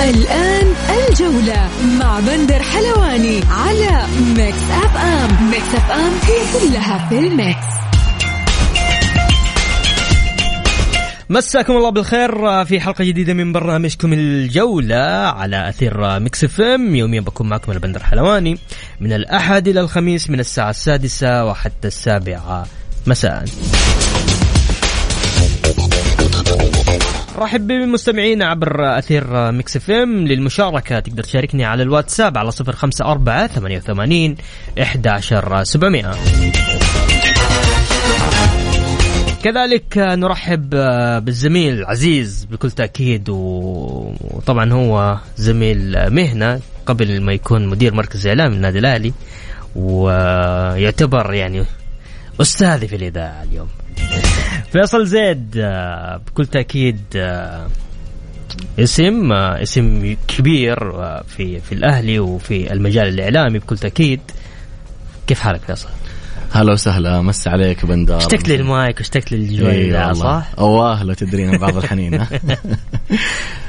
الآن الجولة مع بندر حلواني على Mix FM Mix FM هي كلها في ال mix. مساكم الله بالخير في حلقة جديدة من برنامجكم الجولة على أثير Mix FM يوميا بكون معكم البندر حلواني. من الأحد إلى الخميس من الساعة السادسة وحتى السابعة. مساء. رحب بمستمعينا عبر أثير Mix FM للمشاركة. تقدر تشاركني على الواتساب على صفر خمسة أربعة ثمانية وثمانين إحدى سبعمائة. كذلك نرحب بالزميل العزيز بكل تأكيد وطبعا هو زميل مهنة قبل ما يكون مدير مركز إعلام النادي الأهلي ويعتبر يعني أستاذي في الإذاعة اليوم. فيصل زيد آه، بكل تأكيد آه، اسم آه، اسم كبير في في الأهلي وفي المجال الإعلامي بكل تأكيد. كيف حالك فيصل؟ هلا وسهلا مس عليك بندر. اشتقت للمايك واشتقت للجوال صح؟ أواه لو تدرين بعض الحنين.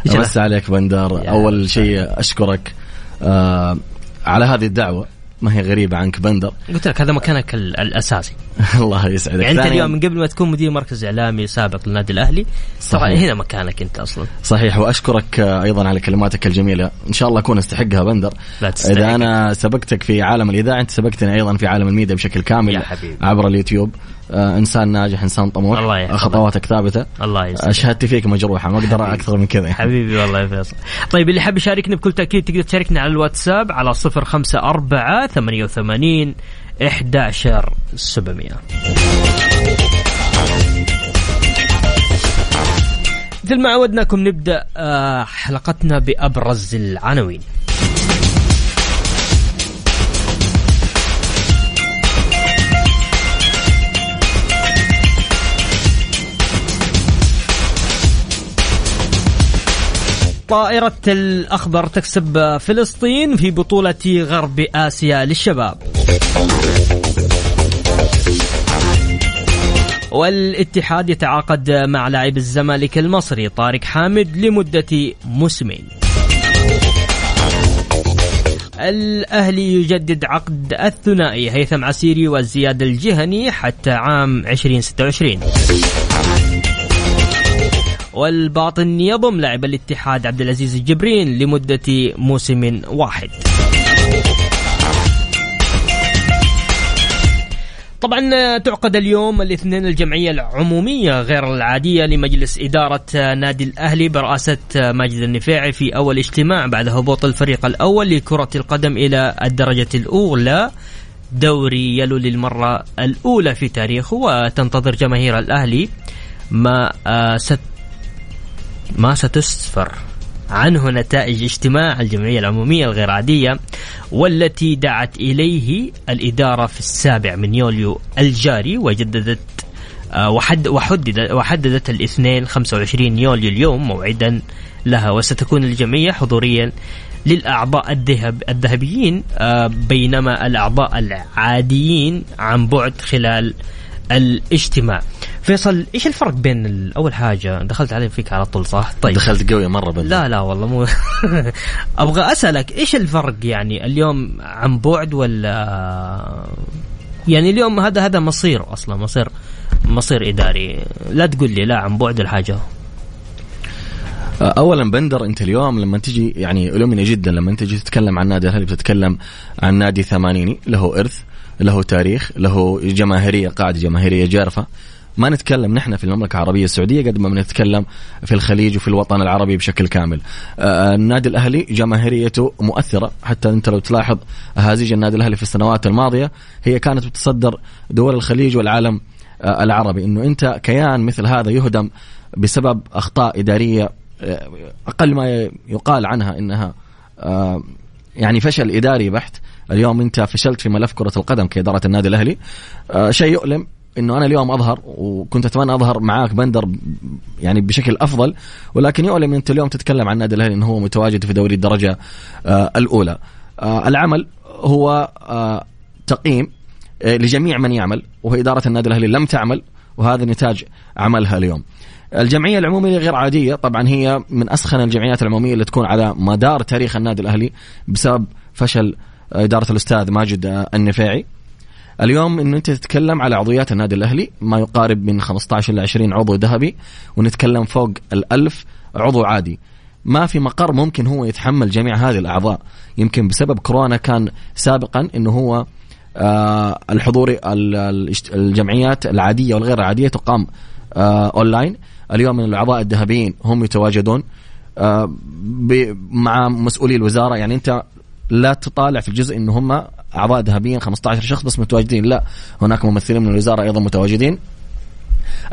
مس عليك بندر. أول شيء أشكرك آه على هذه الدعوة. ما هي غريبة عنك بندر. قلت لك هذا مكانك ال- الأساسي. الله يسعدك. يعني أنت اليوم من قبل ما تكون مدير مركز إعلامي سابق للنادي الأهلي طبعا صحيح. هنا مكانك أنت أصلا. صحيح وأشكرك أيضا على كلماتك الجميلة. إن شاء الله أكون أستحقها بندر. لا تستحق. إذا أنا سبقتك في عالم الإذاعة أنت سبقتني أيضا في عالم الميديا بشكل كامل يا حبيبي. عبر اليوتيوب. إنسان ناجح إنسان طموح. الله يحفظك. خطواتك ثابتة. الله يسلمك. آه، شهادتي فيك مجروحة. ما أقدر أكثر من كذا. حبيبي والله يا فيصل. طيب اللي حاب يشاركني بكل تأكيد تقدر تشاركني على الواتساب على صفر خمسة أربعة ثمانية وثمانين إحداشر سبعمية. مثل ما عودناكم نبدأ آه، حلقتنا بأبرز العناوين. طائرة الأخضر تكسب فلسطين في بطولة غرب آسيا للشباب. والاتحاد يتعاقد مع لاعب الزمالك المصري طارق حامد لمدة موسمين. الأهلي يجدد عقد الثنائي هيثم عسيري وزياد الجهني حتى عام 2026 والباطن يضم لاعب الاتحاد عبد العزيز الجبرين لمدة موسم واحد. طبعا تعقد اليوم الاثنين الجمعية العمومية غير العادية لمجلس إدارة نادي الأهلي برئاسة ماجد النفيعي في أول اجتماع بعد هبوط الفريق الأول لكرة القدم إلى الدرجة الأولى. دوري يلو للمرة الأولى في تاريخه وتنتظر جماهير الأهلي ما آه، ست ما ستسفر عنه نتائج اجتماع الجمعية العمومية الغير عادية والتي دعت إليه الإدارة في السابع من يوليو الجاري وجددت آه، وحد وحدد وحددت الاثنين 25 يوليو اليوم موعدا لها وستكون الجمعية حضوريا للأعضاء الذهب الذهبيين آه، بينما الأعضاء العاديين عن بعد خلال الاجتماع. فيصل إيش الفرق بين أول حاجة دخلت علي فيك على طول صح؟ طيب. دخلت قوي مرة بندر لا لا والله مو أبغى أسألك إيش الفرق يعني اليوم عن بعد ولا يعني اليوم هذا هذا مصير أصلا مصير مصير إداري. لا تقول لي لا عن بعد الحاجة. اولا بندر أنت اليوم لما تجي يعني ألومني جدا لما تجي تتكلم عن نادي الأهلي بتتكلم عن نادي ثمانيني له إرث له تاريخ له جماهيرية قاعدة جماهيرية جارفة. ما نتكلم نحن في المملكة العربية السعودية قد ما بنتكلم في الخليج وفي الوطن العربي بشكل كامل. آه، النادي الأهلي جماهيريته مؤثرة. حتى أنت لو تلاحظ اهازيج النادي الأهلي في السنوات الماضية هي كانت بتصدر دول الخليج والعالم آه، العربي. إنه أنت كيان مثل هذا يهدم بسبب أخطاء إدارية آه، أقل ما يقال عنها إنها آه، يعني فشل إداري بحت. اليوم أنت فشلت في ملف كرة القدم كإدارة النادي الأهلي. آه، شيء يؤلم إنه أنا اليوم أظهر وكنت أتمنى أظهر معاك بندر يعني بشكل أفضل ولكن يؤلم أنت اليوم تتكلم عن النادي الأهلي إنه هو متواجد في دوري الدرجة آه الأولى. آه العمل هو آه تقييم آه لجميع من يعمل وهو إدارة النادي الأهلي لم تعمل وهذا نتاج عملها اليوم. الجمعية العمومية غير عادية طبعا هي من أسخن الجمعيات العمومية اللي تكون على مدار تاريخ النادي الأهلي بسبب فشل إدارة الأستاذ ماجد النفيعي. اليوم انه أنت تتكلم على عضويات النادي الأهلي ما يقارب من 15 ل 20 عضو ذهبي ونتكلم فوق الألف عضو عادي. ما في مقر ممكن هو يتحمل جميع هذه الأعضاء. يمكن بسبب كورونا كان سابقا إنه هو آه الحضور الجمعيات العادية والغير العادية تقام آه أونلاين. اليوم الاعضاء الذهبيين هم يتواجدون آه مع مسؤولي الوزارة. يعني أنت لا تطالع في الجزء إن هم أعضاء ذهبيين 15 شخص بس متواجدين. لا هناك ممثلين من الوزارة أيضا متواجدين.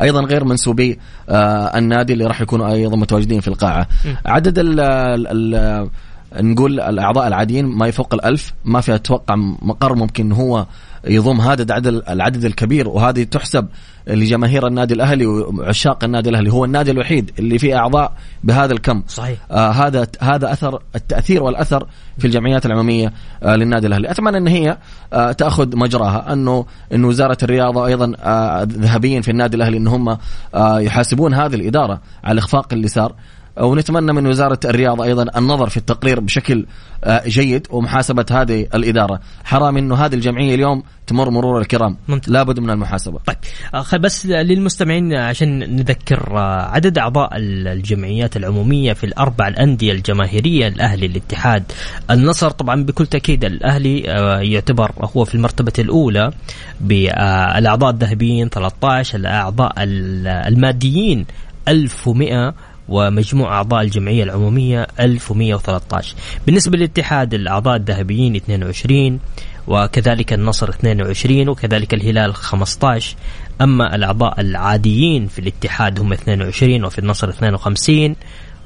أيضا غير منسوبي آه النادي اللي راح يكونوا أيضا متواجدين في القاعة. م. عدد ال ال نقول الأعضاء العاديين ما يفوق الألف ما في أتوقع مقر ممكن هو يضم هذا العدد العدد الكبير وهذه تحسب لجماهير النادي الأهلي وعشاق النادي الأهلي. هو النادي الوحيد اللي فيه أعضاء بهذا الكم. صحيح. آه هذا هذا أثر التأثير والأثر في الجمعيات العمومية آه للنادي الأهلي. أتمنى أن هي آه تأخذ مجراها. أنه إنه وزارة الرياضة أيضا آه ذهبيا في النادي الأهلي إن هم آه يحاسبون هذه الإدارة على الإخفاق اللي صار. ونتمنى من وزارة الرياضة أيضا النظر في التقرير بشكل آه، جيد ومحاسبة هذه الإدارة. حرام أنه هذه الجمعية اليوم تمر مرور الكرام. ممتاز. لابد من المحاسبة. طيب آه، بس للمستمعين عشان نذكر آه، عدد أعضاء الجمعيات العمومية في الأربع الأندية الجماهيرية الأهلي الاتحاد النصر. طبعا بكل تأكيد الأهلي يعتبر هو في المرتبة الأولى بالأعضاء الذهبيين 13 الأعضاء الماديين 1100 ومجموع أعضاء الجمعية العمومية 1113 بالنسبة للاتحاد الأعضاء الذهبيين 22 وكذلك النصر 22 وكذلك الهلال 15 أما الأعضاء العاديين في الاتحاد هم 22 وفي النصر 52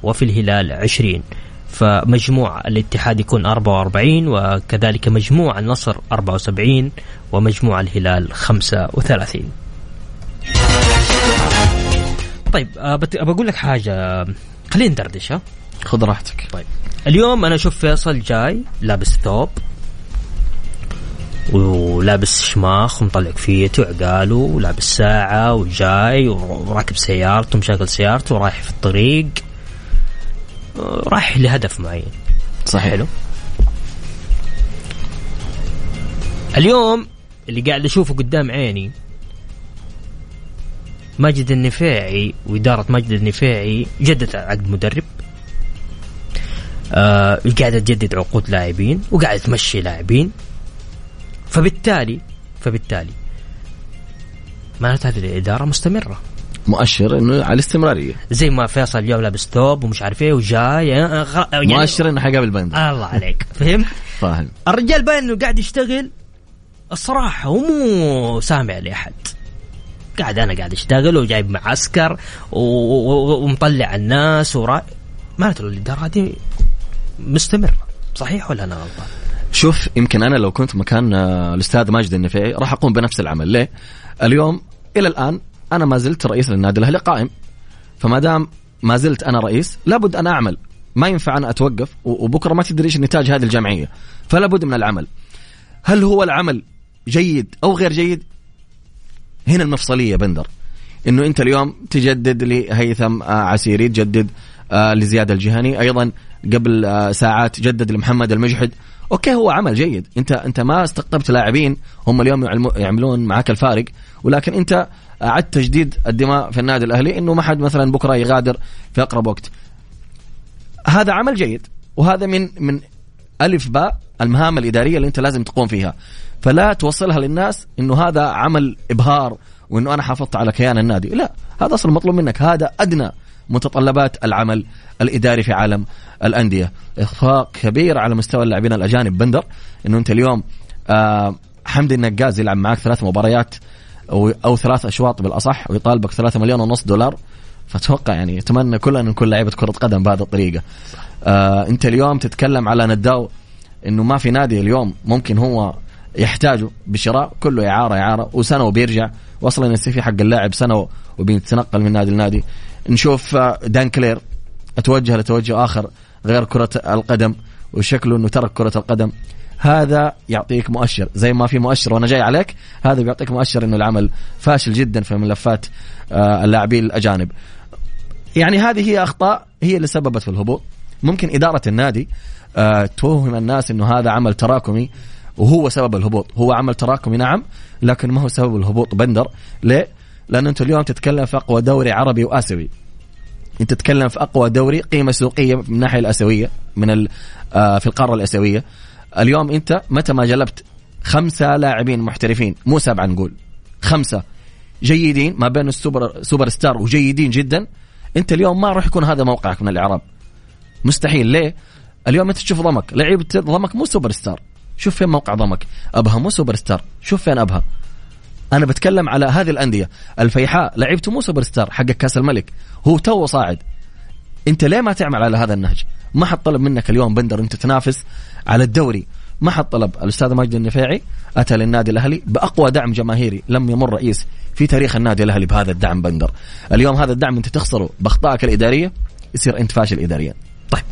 وفي الهلال 20 فمجموع الاتحاد يكون 44 وكذلك مجموع النصر 74 ومجموع الهلال 35 طيب أه بقول لك حاجة. خلينا ندردش ها؟ خذ راحتك. طيب. اليوم أنا أشوف فيصل جاي لابس ثوب ولابس شماخ ومطلع كفيته وعقاله ولابس ساعة وجاي وراكب سيارته مشغل سيارته ورايح في الطريق. رايح لهدف معين. صحيح. حلو؟ اليوم اللي قاعد أشوفه قدام عيني ماجد النفيعي وإدارة ماجد النفيعي جددت عقد مدرب. آه قاعدة تجدد عقود لاعبين وقاعدة تمشي لاعبين. فبالتالي فبالتالي معناته هذه الإدارة مستمرة. مؤشر إنه على الاستمرارية. زي ما فيصل اليوم لابس ثوب ومش عارف إيه وجاي يعني مؤشر إنه حيقابل بند. الله عليك. فهمت؟ فاهم. الرجال باين إنه قاعد يشتغل الصراحه ومو سامع لأحد. قاعد أنا قاعد أشتغل وجايب معسكر ومطلع الناس ورا. معناته الاداره هذه مستمرة. صحيح ولا أنا غلطان؟ شوف يمكن أنا لو كنت مكان آه، الأستاذ ماجد النفيعي راح أقوم بنفس العمل. ليه؟ اليوم إلى الآن أنا ما زلت رئيس للنادي الأهلي قائم. فما دام ما زلت أنا رئيس لابد أن أعمل. ما ينفع أنا أتوقف وبكرة ما تدري إيش نتاج هذه الجمعية. فلا بد من العمل. هل هو العمل جيد أو غير جيد؟ هنا المفصلية بندر. إنه أنت اليوم تجدد لهيثم آه، عسيري تجدد آه، لزياد الجهني. أيضا قبل آه، ساعات جدد لمحمد المجحد. أوكي هو عمل جيد. أنت أنت ما استقطبت لاعبين هم اليوم يعملون معك الفارق. ولكن أنت اعدت تجديد الدماء في النادي الأهلي إنه ما حد مثلا بكرة يغادر في أقرب وقت. هذا عمل جيد. وهذا من من ألف باء المهام الإدارية اللي أنت لازم تقوم فيها. فلا توصلها للناس إنه هذا عمل إبهار وإنه أنا حافظت على كيان النادي. لا هذا أصلا مطلوب منك. هذا أدنى متطلبات العمل الإداري في عالم الأندية. إخفاق كبير على مستوى اللاعبين الأجانب. بندر إنه أنت اليوم آه حمدي النقاز يلعب معك ثلاث مباريات أو, أو ثلاث أشواط بالأصح ويطالبك ثلاثة مليون ونص دولار. فأتوقع يعني اتمنى كلنا نكون لعيبة كرة قدم بهذه الطريقة. آه أنت اليوم تتكلم على نداو إنه ما في نادي اليوم ممكن هو يحتاجه بشراء كله إعارة إعارة وسنة وبيرجع. واصلا في حق اللاعب سنة وبيتنقل من نادي لنادي. نشوف آه، دان كلير. أتوجه لتوجه آخر غير كرة القدم وشكله إنه ترك كرة القدم. هذا يعطيك مؤشر زي ما في مؤشر وأنا جاي عليك هذا بيعطيك مؤشر إنه العمل فاشل جدا في ملفات آه، اللاعبين الأجانب. يعني هذه هي أخطاء هي اللي سببت في الهبوط. ممكن إدارة النادي آه، توهم الناس إنه هذا عمل تراكمي وهو سبب الهبوط. هو عمل تراكمي نعم لكن ما هو سبب الهبوط بندر؟ ليه؟ لأن أنت اليوم تتكلم في أقوى دوري عربي وآسيوي. انت تتكلم في أقوى دوري قيمة سوقية من الناحية الآسيوية من آه، في القارة الآسيوية. اليوم أنت متى ما جلبت خمسة لاعبين محترفين مو سبعة نقول خمسة جيدين ما بين ال super super star وجيدين جدا أنت اليوم ما راح يكون هذا موقعك من الإعراب. مستحيل. ليه؟ اليوم أنت تشوف ضمك. لعيبة ضمك مو super star شوف فين موقع ضمك. أبها مو super star شوف فين أبها. أنا بتكلم على هذه الأندية. الفيحاء لعيبته مو super star حق كأس الملك. هو تو صاعد. أنت ليه ما تعمل على هذا النهج؟ ما حد طلب منك اليوم بندر أنت تنافس على الدوري. ما حد طلب. الأستاذ ماجد النفيعي أتى للنادي الأهلي بأقوى دعم جماهيري لم يمر رئيس في تاريخ النادي الأهلي بهذا الدعم بندر. اليوم هذا الدعم أنت تخسره. بأخطائك الإدارية يصير أنت فاشل إداريا. طيب.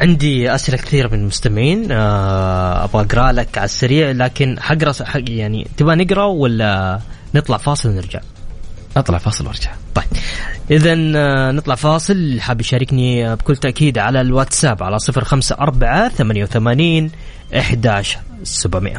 عندي أسئلة كثير من المستمعين. آه، أبغى أقرأ لك على السريع لكن حقرا حق يعني تبغى نقرأ ولا نطلع فاصل ونرجع؟ اطلع فاصل وارجع طيب. اذا آه، نطلع فاصل. حاب يشاركني بكل تأكيد على الواتساب على 054 88 11 700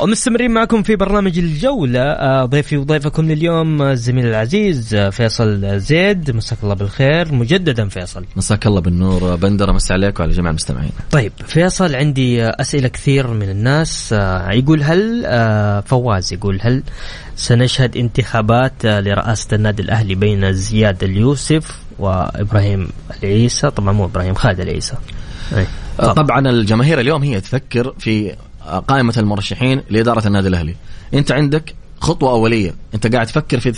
ومستمرين معكم في برنامج الجولة آه، ضيفي وضيفكم لليوم الزميل العزيز آه، فيصل زيد. مساك الله بالخير. مجددا فيصل. مساك الله بالنور بندر مسا عليك وعلى جميع المستمعين. طيب فيصل عندي أسئلة كثير من الناس آه، يقول هل فواز يقول هل سنشهد انتخابات لرئاسة النادي الأهلي بين زياد اليوسف وإبراهيم العيسى؟ طبعا مو إبراهيم خالد العيسى. طبعا الجماهير اليوم هي تفكر في قائمة المرشحين لإدارة النادي الأهلي. أنت عندك خطوة أولية. أنت قاعد تفكر في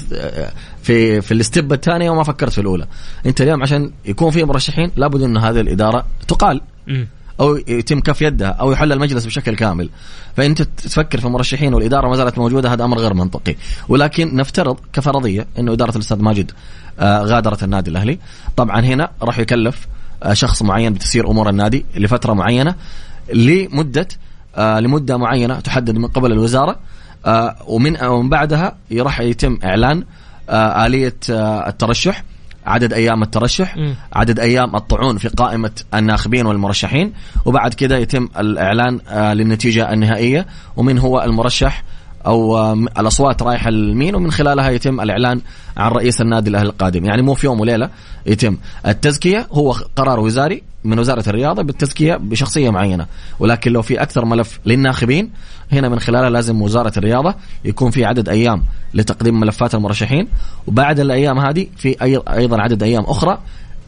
في في الاستب الثانية وما فكرت في الأولى. أنت اليوم عشان يكون في مرشحين لابد أن هذه الإدارة تقال. أو يتم كف يدها. أو يحل المجلس بشكل كامل. فأنت تفكر في مرشحين والإدارة ما زالت موجودة هذا أمر غير منطقي. ولكن نفترض كفرضية انه إدارة الأستاذ ماجد آه، غادرت النادي الأهلي. طبعا هنا راح يكلف آه، شخص معين بتسير أمور النادي لفترة معينة لمدة لمدة معينة تحدد من قبل الوزارة. آه ومن آه ومن بعدها راح يتم إعلان آه آلية آه الترشح عدد أيام الترشح م. عدد أيام الطعون في قائمة الناخبين والمرشحين وبعد كده يتم الإعلان آه للنتيجة النهائية. ومن هو المرشح؟ أو الأصوات رايحة لمين ومن خلالها يتم الإعلان عن رئيس النادي الأهلي القادم. يعني مو في يوم وليلة يتم. التزكية هو قرار وزاري من وزارة الرياضة بالتزكية بشخصية معينة. ولكن لو في أكثر ملف للناخبين هنا من خلالها لازم وزارة الرياضة يكون في عدد أيام لتقديم ملفات المرشحين. وبعد الأيام هذه في أيضا عدد أيام أخرى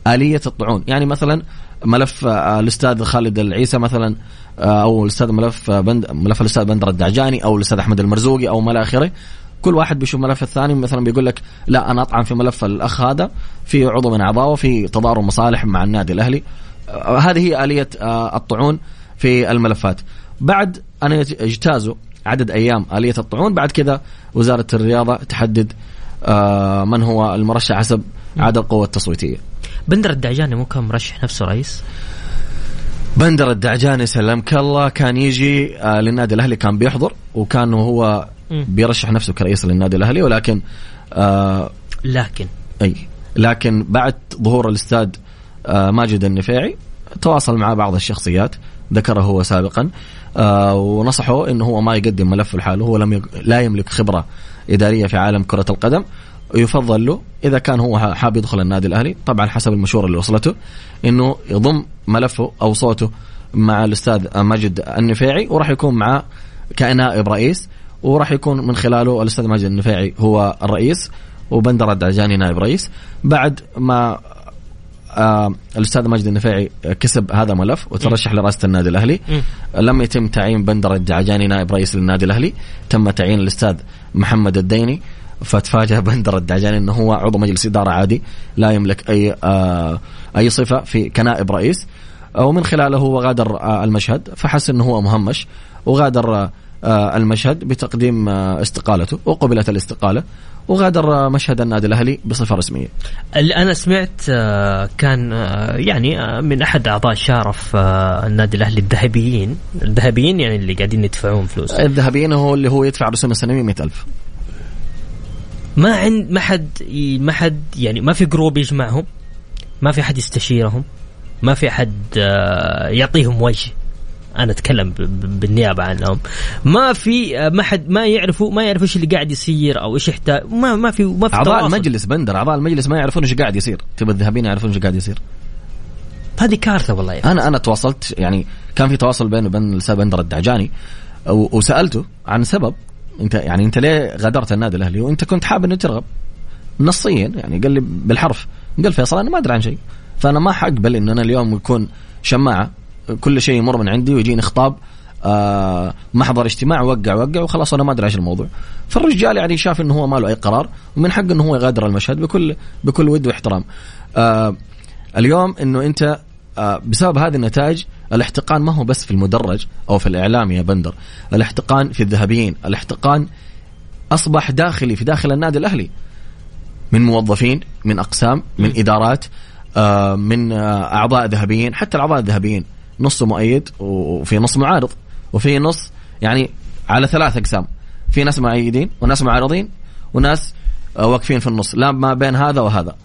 آلية الطعون. يعني مثلا ملف آه، الأستاذ خالد العيسى مثلا أو الأستاذ ملف آه، بند ملف الأستاذ بندر الدعجاني أو الأستاذ أحمد المرزوقي أو ما إلى آخره. كل واحد بيشوف ملف الثاني مثلا بيقول لك لا أنا أطعن في ملف الأخ هذا في عضو من أعضائه في تضارب مصالح مع النادي الأهلي. هذه هي آلية الطعون في الملفات. بعد ان يجتازوا عدد أيام آلية الطعون. بعد كذا وزارة الرياضة تحدد من هو المرشح حسب عدد القوى التصويتية. بندر الدعجاني مو كان مرشح نفسه رئيس؟ بندر الدعجاني سلمك الله. كان يجي آه للنادي الأهلي كان بيحضر وكان هو بيرشح نفسه كرئيس للنادي الأهلي ولكن آه لكن. أي لكن بعد ظهور الأستاذ آه ماجد النفيعي تواصل مع بعض الشخصيات ذكره هو سابقا آه ونصحه انه هو ما يقدم ملف لحاله هو لم. لا يملك خبرة إدارية في عالم كرة القدم. يفضل له إذا كان هو حاب يدخل النادي الأهلي. طبعا حسب المشوره اللي وصلته إنه يضم ملفه أو صوته مع الأستاذ ماجد النفيعي وراح يكون معاه كنائب رئيس وراح يكون من خلاله الأستاذ ماجد النفيعي هو الرئيس وبندر الدعجاني نائب رئيس. بعد ما آه الأستاذ ماجد النفيعي كسب هذا الملف وترشح لرئاسة النادي الأهلي لم يتم تعيين بندر الدعجاني نائب رئيس للنادي الأهلي. تم تعيين الأستاذ محمد الديني. فتفاجأ بندر الدعجاني إنه هو عضو مجلس إدارة عادي لا يملك أي آه أي صفة في كنائب رئيس ومن خلاله هو غادر آه المشهد فحس إنه هو مهمش وغادر آه المشهد بتقديم آه استقالته وقبلت الاستقالة وغادر مشهد النادي الأهلي بصفة رسمية. اللي أنا سمعت آه، كان آه، يعني آه، من أحد أعضاء شارف النادي الأهلي الذهبيين، الذهبيين يعني اللي قاعدين يدفعون فلوس. الذهبيين هو اللي هو يدفع رسوم السنويه 100000 ما عند ما حد ما حد يعني ما في جروب يجمعهم ما في حد يستشيرهم ما في حد يعطيهم وجه. أنا أتكلم بالنيابة عنهم. ما في ما حد ما يعرفوا ما يعرفوا إيش اللي قاعد يصير أو إيش يحتاج. ما ما في ما في أعضاء تواصل. المجلس بندر أعضاء المجلس ما يعرفون إيش قاعد يصير. تبى الذهبيين يعرفون إيش قاعد يصير. هذه كارثة والله يعني. أنا أنا تواصلت يعني كان في تواصل بينه وبين الاستاذ بندر الدعجاني وسألته عن سبب انت يعني انت ليه غادرت النادي الاهلي؟ وانت كنت حابب انه ترغب. نصيا يعني قال لي بالحرف. قال فيصل أنا ما أدري عن شيء. فأنا ما حقبل إن أنا اليوم يكون شماعة كل شيء يمر من عندي ويجيني خطاب آه محضر اجتماع وقع وقع وخلاص أنا ما أدري إيش الموضوع. فالرجال يعني شاف إنه هو ما له أي قرار ومن حقه إنه هو يغادر المشهد بكل بكل ود واحترام. آه اليوم إنه أنت آه بسبب هذه النتائج الاحتقان ما هو بس في المدرج أو في الإعلام يا بندر. الاحتقان في الذهبيين. الاحتقان أصبح داخلي في داخل النادي الأهلي. من موظفين من أقسام من إدارات آه من آه أعضاء ذهبيين حتى الأعضاء الذهبيين. نص مؤيد وفي نص معارض. وفي نص يعني على ثلاث أقسام. في ناس مؤيدين وناس معارضين وناس آه، واقفين في النص. لا ما بين هذا وهذا.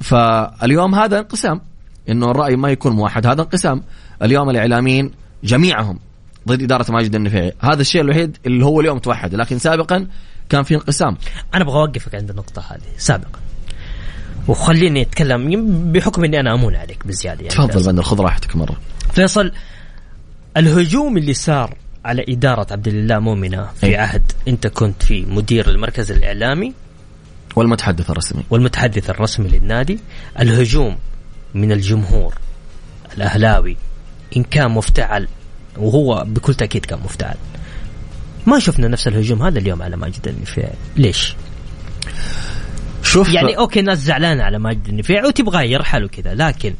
فاليوم هذا انقسام. إنه الرأي ما يكون موحد. هذا انقسام. اليوم الإعلاميين جميعهم ضد إدارة ماجد النفيعي. هذا الشيء الوحيد اللي هو اليوم توحد. لكن سابقا كان في انقسام. أنا أبغى أوقفك عند النقطة هذه. سابقا. وخليني أتكلم. بحكم إني أنا أمون عليك بزيادة يعني. تفضل بندر خذ راحتك مرة. فيصل الهجوم اللي صار على إدارة عبد الله مؤمنة في أي. عهد أنت كنت في مدير المركز الإعلامي والمتحدث الرسمي. والمتحدث الرسمي للنادي الهجوم من الجمهور الأهلاوي إن كان مفتعل وهو بكل تأكيد كان مفتعل. ما شفنا نفس الهجوم هذا اليوم على ماجد النفيعي ليش؟ شوف يعني okay ناس زعلانة على ماجد النفيعي وتبغاه يرحل وكذا لكن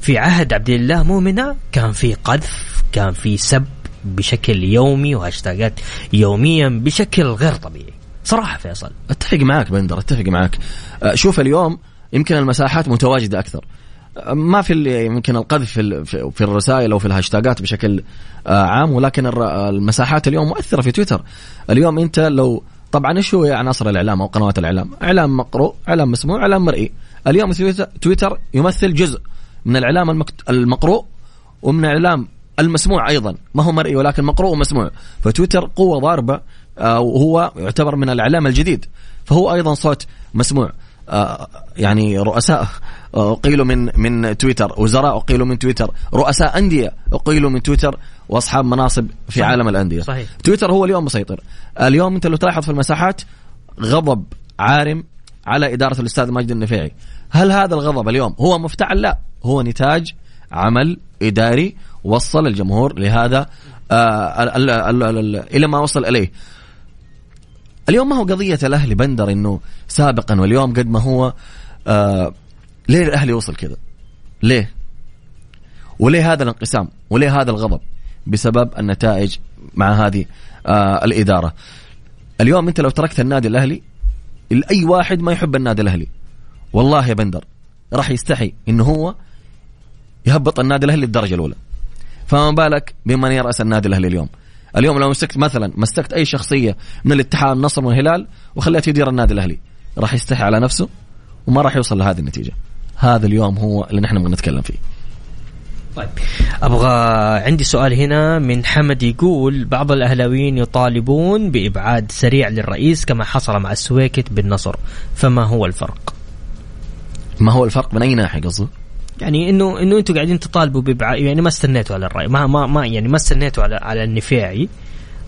في عهد عبد الله مؤمنة كان في قذف كان في سب بشكل يومي وهاشتاجات يوميا بشكل غير طبيعي. صراحة فيصل. أتفق معك بندر أتفق معك. أه، شوف اليوم يمكن المساحات متواجدة أكثر. أه، ما في يمكن القذف في الرسائل أو في الهاشتاجات بشكل أه، عام ولكن المساحات اليوم مؤثرة في تويتر. اليوم أنت لو طبعا إيش هو عناصر الإعلام أو قنوات الإعلام؟ إعلام مقروء إعلام مسموع إعلام مرئي. اليوم تويتر يمثل جزء من الإعلام المقروء ومن الإعلام المسموع أيضا. ما هو مرئي ولكن مقروء ومسموع. فتويتر قوة ضاربة آه، وهو يعتبر من الإعلام الجديد. فهو أيضا صوت مسموع. آه، يعني رؤساء اقيلوا من من تويتر وزراء اقيلوا من تويتر رؤساء أندية اقيلوا من تويتر وأصحاب مناصب في صحيح. عالم الأندية. صحيح. تويتر هو اليوم مسيطر. اليوم أنت لو تلاحظ في المساحات غضب عارم على إدارة الأستاذ ماجد النفيعي. هل هذا الغضب اليوم هو مفتعل؟ لا. هو نتاج عمل إداري وصل الجمهور لهذا آه إلى ما وصل إليه. اليوم ما هو قضية الاهلي بندر إنه سابقا واليوم قد ما هو آه ليه الأهلي وصل كذا ليه؟ وليه هذا الانقسام؟ وليه هذا الغضب؟ بسبب النتائج مع هذه آه الإدارة. اليوم أنت لو تركت النادي الأهلي لاي واحد ما يحب النادي الأهلي. والله يا بندر راح يستحي انه هو يهبط النادي الأهلي للدرجة الأولى. فما بالك بمن يرأس النادي الأهلي اليوم؟ اليوم لو مسكت مثلا مسكت أي شخصية من الاتحاد النصر والهلال وخليته يدير النادي الأهلي راح يستحي على نفسه وما راح يوصل لهذه النتيجة. هذا اليوم هو اللي نحن نبغى نتكلم فيه طيب أبغى عندي سؤال هنا من حمد يقول بعض الأهلاويين يطالبون بإبعاد سريع للرئيس كما حصل مع السويكت بالنصر فما هو الفرق؟ ما هو الفرق من أي ناحية قصدك؟ يعني إنه إنه أنتم قاعدين تطالبوا ببع... يعني ما استنيتوا على الرأي ما ما, ما يعني ما استنيتوا على على النفيعي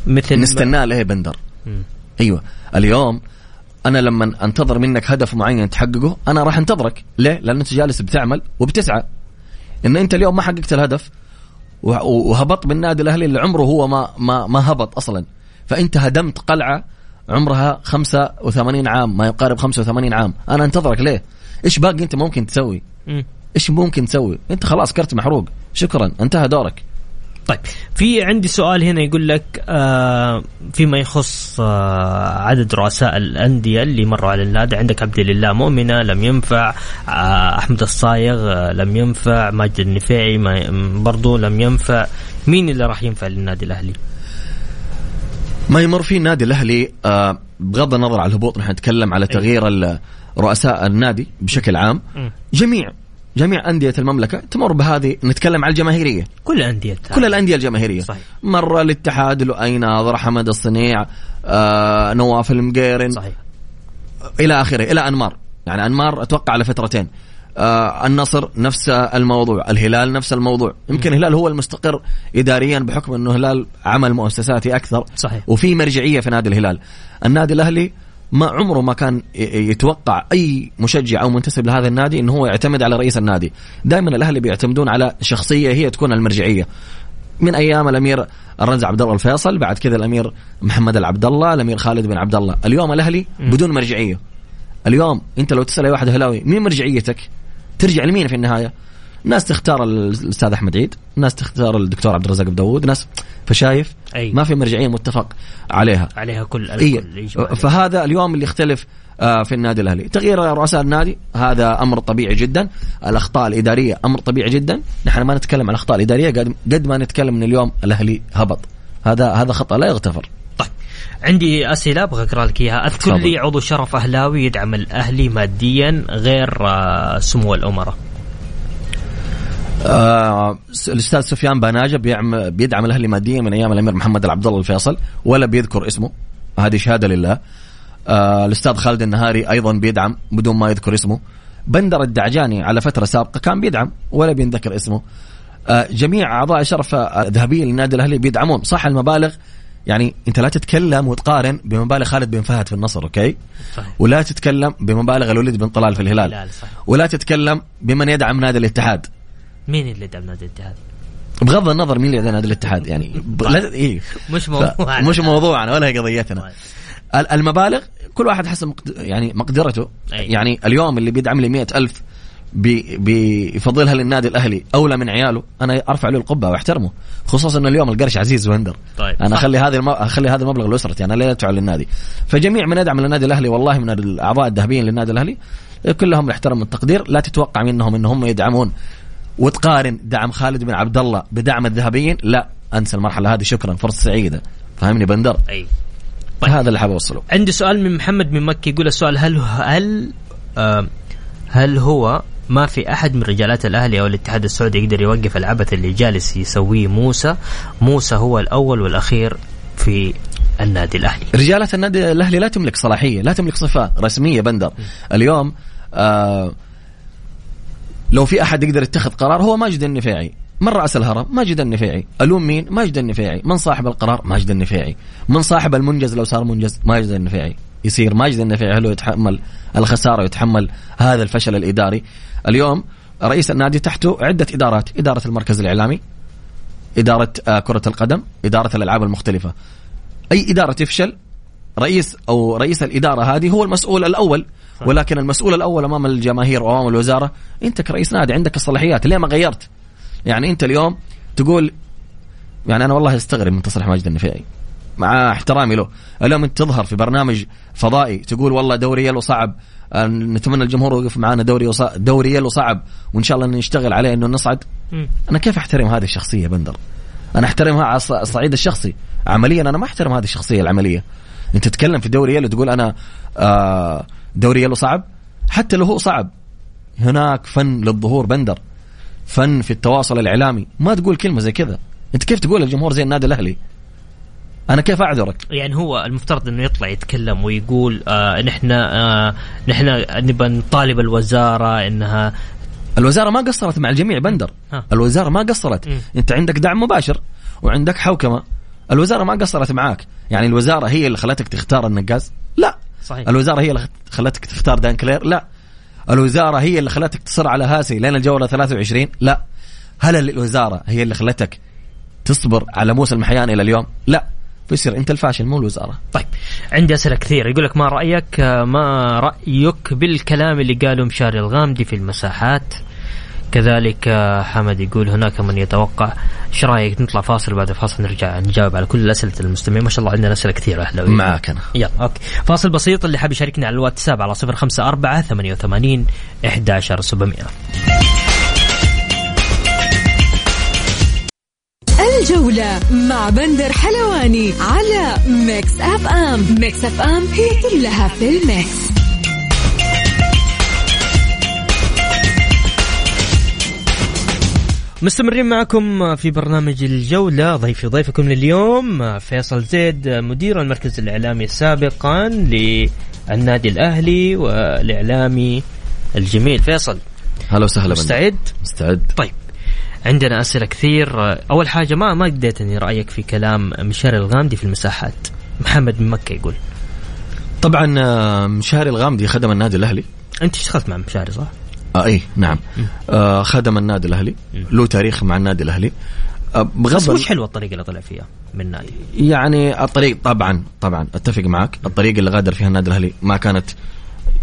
مثل نستناه ليه بندر م. أيوه اليوم أنا لما أنتظر منك هدف معين تحققه أنا راح أنتظرك. ليه؟ لأن أنت جالس بتعمل وبتسعى. إن أنت اليوم ما حققت الهدف وهبط بالنادي الأهلي اللي عمره هو ما ما ما هبط أصلا. فأنت هدمت قلعة عمرها 85 عام ما يقارب 85 عام. أنا أنتظرك ليه؟ إيش باقي أنت ممكن تسوي؟ إيش ممكن تسوي؟ أنت خلاص كرت محروق. شكرا. انتهى دورك. طيب في عندي سؤال هنا يقول لك آه فيما يخص آه عدد رؤساء الأندية اللي مروا على النادي. عندك عبد الله مؤمنة لم ينفع آه أحمد الصايغ آه لم ينفع ماجد النفيعي برضو لم ينفع. مين اللي راح ينفع للنادي الأهلي؟ ما يمر فيه النادي الأهلي آه بغض النظر على الهبوط نحن نتكلم على تغيير رؤساء النادي بشكل عام. جميع جميع أندية المملكة تمر بهذه نتكلم على الجماهيرية. كل الأندية كل الأندية الجماهيرية. صحيح. مر الاتحاد لؤي ناظر حمد الصنيع آه نواف المقيرن. صحيح. إلى آخره إلى أنمار. يعني أنمار أتوقع على فترتين. آه النصر نفس الموضوع الهلال نفس الموضوع. يمكن الهلال هو المستقر إداريا بحكم أنه الهلال عمل مؤسساتي أكثر. صحيح. وفي مرجعية في نادي الهلال. النادي الأهلي ما عمره ما كان يتوقع أي مشجع أو منتسب لهذا النادي إنه هو يعتمد على رئيس النادي. دائما الأهلي بيعتمدون على شخصية هي تكون المرجعية. من أيام الأمير الرنز عبد الله الفيصل بعد كذا الأمير محمد العبد الله الأمير خالد بن عبد الله اليوم الأهلي بدون مرجعية. اليوم أنت لو تسأل أي واحد هلاوي مين مرجعيتك؟ ترجع لمين في النهاية؟ ناس تختار الأستاذ أحمد عيد ناس تختار الدكتور عبد الرزاق داوود ناس فشايف أي. ما في مرجعية متفق عليها. عليها كل إيه. فهذا اليوم اللي يختلف آه، في النادي الأهلي. تغيير رؤساء النادي هذا أمر طبيعي جدا. الأخطاء الإدارية أمر طبيعي جدا. نحن ما نتكلم عن الاخطاء الإدارية قد ما نتكلم إن اليوم الأهلي هبط. هذا هذا خطأ لا يغتفر. طيب. عندي أسئلة أبغى أقرأ لك إياها. أذكر لي عضو شرف أهلاوي يدعم الأهلي ماديا غير آه، سمو الأمراء. آه الأستاذ سفيان باناجه بيعم بيدعم الأهلي ماديا من أيام الأمير محمد العبد الله الفيصل ولا بيذكر اسمه. هذه شهادة لله. آه الأستاذ خالد النهاري أيضا بيدعم بدون ما يذكر اسمه. بندر الدعجاني على فترة سابقة كان بيدعم ولا بينذكر اسمه. آه جميع أعضاء شرف الذهبية للنادي الأهلي بيدعمون. صح المبالغ؟ يعني أنت لا تتكلم وتقارن بمبالغ خالد بن فهد في النصر أوكي؟ صحيح. ولا تتكلم بمبالغ الوليد بن طلال في الهلال صحيح. ولا تتكلم بمن يدعم نادي الاتحاد. مين اللي دعم نادي الاتحاد؟ بغض النظر مين اللي يدعم نادي الاتحاد يعني لا إيه مش موضوعنا مش موضوعنا ولا هي قضيتنا طيب. المبالغ كل واحد حسب يعني مقدرته أي. يعني اليوم اللي بيدعم لي مئة ألف بيفضلها للنادي الأهلي اولى من عياله أنا أرفع له القبة وأحترمه خصوصا ان اليوم القرش عزيز وهندر طيب. أنا أخلي هذه الم... أخلي هذا المبلغ لأسرتي أنا لا أدفع للنادي فجميع من يدعم للنادي الأهلي والله من الأعضاء الذهبيين للنادي الأهلي كلهم الاحترام والتقدير لا تتوقع منهم ان هم يدعمون وتقارن دعم خالد بن عبد الله بدعم الذهبيين؟ لا أنسى المرحلة هذه. شكرا فرصة سعيدة. فهمني بندر؟ أي. طيب. هذا اللي حاب أوصله. عندي سؤال من محمد من مكي يقول السؤال هل هل آه هل هو ما في أحد من رجالات الأهلي أو الاتحاد السعودي يقدر يوقف العبث اللي جالس يسويه موسى؟ موسى هو الأول والأخير في النادي الأهلي. رجالة النادي الأهلي لا تملك صلاحية لا تملك صفة رسمية بندر. اليوم آه لو في أحد يقدر يتخذ قرار هو ماجد النفيعي. من رأس الهرم؟ ماجد النفيعي. ألوم مين؟ ماجد النفيعي. من صاحب القرار؟ ماجد النفيعي. من صاحب المنجز لو صار منجز؟ ماجد النفيعي. يصير ماجد النفيعي هل يتحمل الخسارة ويتحمل هذا الفشل الإداري؟ اليوم رئيس النادي تحته عدة إدارات. إدارة المركز الإعلامي إدارة آه، كرة القدم إدارة الألعاب المختلفة. أي إدارة تفشل رئيس أو رئيس الإدارة هذه هو المسؤول الأول. ولكن المسؤول الأول أمام الجماهير وأمام الوزارة أنت كرئيس نادي عندك الصلاحيات ليه ما غيرت؟ يعني أنت اليوم تقول يعني أنا والله أستغرب من تصريح ماجد النفيعي مع احترامي له. اليوم أنت تظهر في برنامج فضائي تقول والله دوري يلو صعب آه، نتمنى الجمهور يوقف معنا دوري دوري يلو صعب وإن شاء الله نشتغل عليه إنه نصعد. أنا كيف أحترم هذه الشخصية بندر؟ أنا أحترمها على الصعيد الشخصي. عمليا أنا ما أحترم هذه الشخصية العملية. انت تتكلم في دوري يلو تقول أنا آه دوري يلو صعب؟ حتى لو هو صعب هناك فن للظهور بندر فن في التواصل الإعلامي. ما تقول كلمة زي كذا. انت كيف تقول للجمهور زي النادي الأهلي؟ أنا كيف أعذرك؟ يعني هو المفترض إنه يطلع يتكلم ويقول آه نحن آه نحن نبى نطالب الوزارة إنها الوزارة ما قصرت مع الجميع بندر. ها. الوزارة ما قصرت. م. انت عندك دعم مباشر وعندك حوكمة. الوزارة ما قصرت معاك. يعني الوزارة هي اللي خلتك تختار النقاز؟ لا. صحيح. الوزارة هي اللي خلتك تختار دان كلير؟ لا. الوزارة هي اللي خلتك تصر على هاسي لين الجولة 23 لا. هل الوزارة هي اللي خلتك تصبر على موسى المحيان إلى اليوم؟ لا. فيصير أنت الفاشل مو الوزارة. طيب. عندي أسئلة كثير يقول لك ما رأيك ما رأيك بالكلام اللي قاله مشاري الغامدي في المساحات؟ كذلك حمد يقول هناك من يتوقع. إيش رأيك نطلع فاصل بعد فاصل نرجع نجاوب على كل اسئله المستمعين؟ ما شاء الله عندنا أسئلة كثيرة أهلاوية. معك أنا. يلا أوكي. فاصل بسيط اللي حاب يشاركنا على الواتساب على 054 88 11700 الجولة مع بندر حلواني على Mix FM. Mix FM هي كلها في ال mix. مستمرين معكم في برنامج الجولة ضيفي ضيفكم لليوم فيصل زيد مدير المركز الإعلامي سابقا للنادي الأهلي والإعلامي الجميل. فيصل هلا وسهلا مستعد؟ مستعد. طيب عندنا أسئلة كثير. أول حاجة ما ما اديتني رأيك في كلام مشاري الغامدي في المساحات. محمد من مكة يقول. طبعا آه، مشاري الغامدي خدم النادي الأهلي. أنت اشتغلت مع مشاري صح؟ آه اي نعم. آه خدم النادي الأهلي له تاريخ مع النادي الأهلي. آه بغض بس مش حلوة الطريقة اللي طلع فيها من النادي. يعني الطريق طبعا طبعا أتفق معك. الطريقة اللي غادر فيها النادي الأهلي ما كانت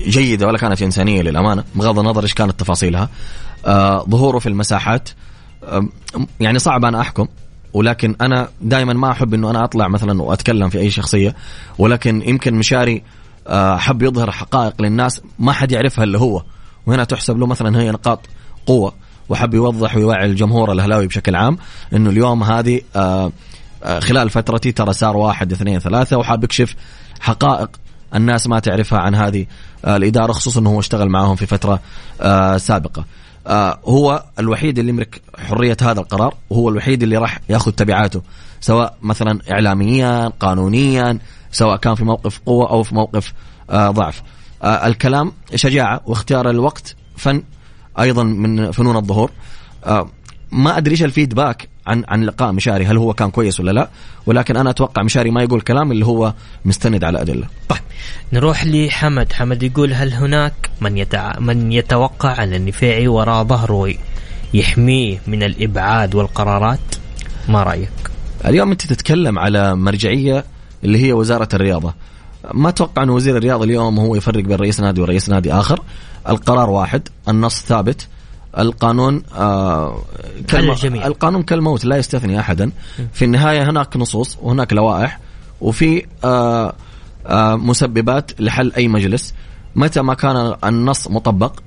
جيدة ولا كانت إنسانية للأمانة بغض النظر إيش كانت تفاصيلها. آه ظهوره في المساحات آه يعني صعب أنا أحكم ولكن أنا دائما ما أحب إنه أنا أطلع مثلا وأتكلم في أي شخصية ولكن يمكن مشاري آه، حب يظهر حقائق للناس ما حد يعرفها إلا هو. وهنا تحسب له مثلا هي نقاط قوة وحب يوضح ويوعي الجمهور الأهلاوي بشكل عام إنه اليوم هذه آه، آه، خلال فترتي ترى صار واحد اثنين ثلاثة وحاب يكشف حقائق الناس ما تعرفها عن هذه آه، الإدارة خصوصا إنه هو اشتغل معهم في فترة سابقة. هو الوحيد اللي يملك حرية هذا القرار وهو الوحيد اللي راح ياخذ تبعاته سواء مثلا اعلاميا قانونيا سواء كان في موقف قوة أو في موقف ضعف. آه الكلام شجاعة واختيار الوقت فن أيضا من فنون الظهور. آه ما أدري إيش الفيدباك عن عن لقاء مشاري هل هو كان كويس ولا لا؟ ولكن أنا أتوقع مشاري ما يقول كلام اللي هو مستند على أدلة. طيب نروح لحمد. حمد يقول هل هناك من يتع... من يتوقع أن النفيعي وراء ظهره يحميه من الإبعاد والقرارات؟ ما رأيك؟ اليوم أنت تتكلم على مرجعية اللي هي وزارة الرياضة. ما أتوقع انه وزير الرياضه اليوم هو يفرق بين رئيس نادي ورئيس نادي آخر. القرار واحد النص ثابت. القانون آه كالم... القانون كالموت لا يستثني أحدا. في النهاية هناك نصوص وهناك لوائح وفي آه آه مسببات لحل أي مجلس. متى ما كان النص مطبق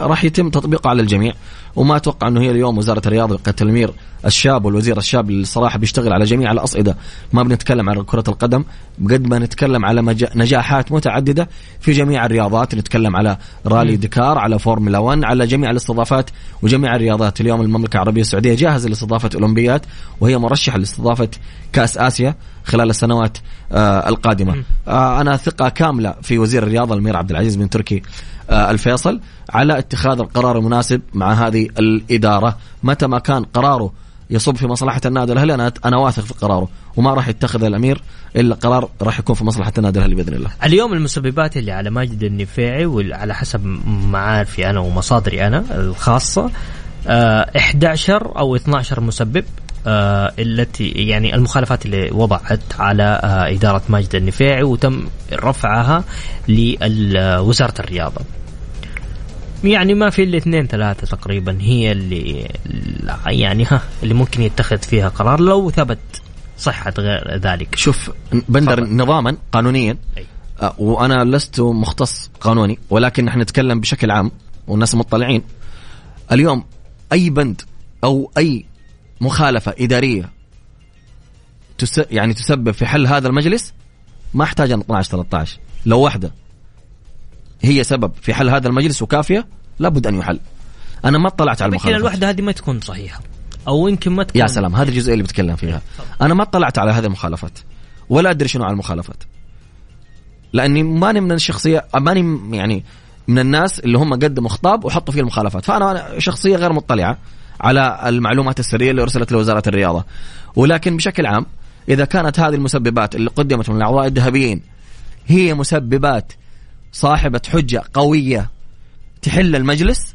راح يتم تطبيقه على الجميع. وما أتوقع أنه هي اليوم وزارة الرياضة كتلمير الشاب والوزير الشاب اللي الصراحه بيشتغل على جميع الأصعدة. ما بنتكلم عن كرة القدم بقد ما نتكلم على نجاحات متعددة في جميع الرياضات نتكلم على رالي داكار على فورمولا 1 على جميع الاستضافات وجميع الرياضات. اليوم المملكة العربية السعودية جاهزة لاستضافة أولمبيات وهي مرشحة لاستضافة كأس آسيا خلال السنوات آه القادمة. آه أنا ثقة كاملة في وزير الرياضة الأمير عبد العزيز بن تركي. الفيصل على اتخاذ القرار المناسب مع هذه الإدارة متى ما كان قراره يصب في مصلحة النادي الأهلي أنا أنا واثق في قراره وما راح يتخذ الأمير إلا قرار راح يكون في مصلحة النادي الأهلي بإذن الله. اليوم المسببات اللي على ماجد النفيعي وعلى حسب معارفي أنا ومصادري أنا الخاصة 11 آه، أو 12 مسبب آه التي يعني المخالفات اللي وضعت على آه إدارة ماجد النفيعي وتم رفعها لوزارة الرياضة يعني ما في إلا اثنين ثلاثة تقريبا هي اللي يعني ها اللي ممكن يتخذ فيها قرار لو ثبت صحة غير ذلك شوف بندر فضل. نظاما قانونيا أي. آه، وأنا لست مختص قانوني ولكن نحن نتكلم بشكل عام والناس مطلعين اليوم أي بند أو أي مخالفة إدارية تس يعني تسبب في حل هذا المجلس ما أحتاج 12 13 لو واحدة هي سبب في حل هذا المجلس وكافية لابد أن يحل. أنا ما اطلعت على المخالفات الوحدة هذه ما تكون صحيحة. أو يمكن ما تكون. يا سلام هذه الجزئية اللي بتكلم فيها. أنا ما اطلعت على هذه المخالفات. ولا أدري شنو على المخالفات. لأني ماني من الشخصية ماني يعني من الناس اللي هم قدموا خطاب وحطوا فيه المخالفات. فأنا شخصية غير مطلعة على المعلومات السرية اللي أرسلت لوزارة الرياضة. ولكن بشكل عام إذا كانت هذه المسببات اللي قدمت من الأعضاء الذهبيين هي مسببات صاحبة حجة قوية تحل المجلس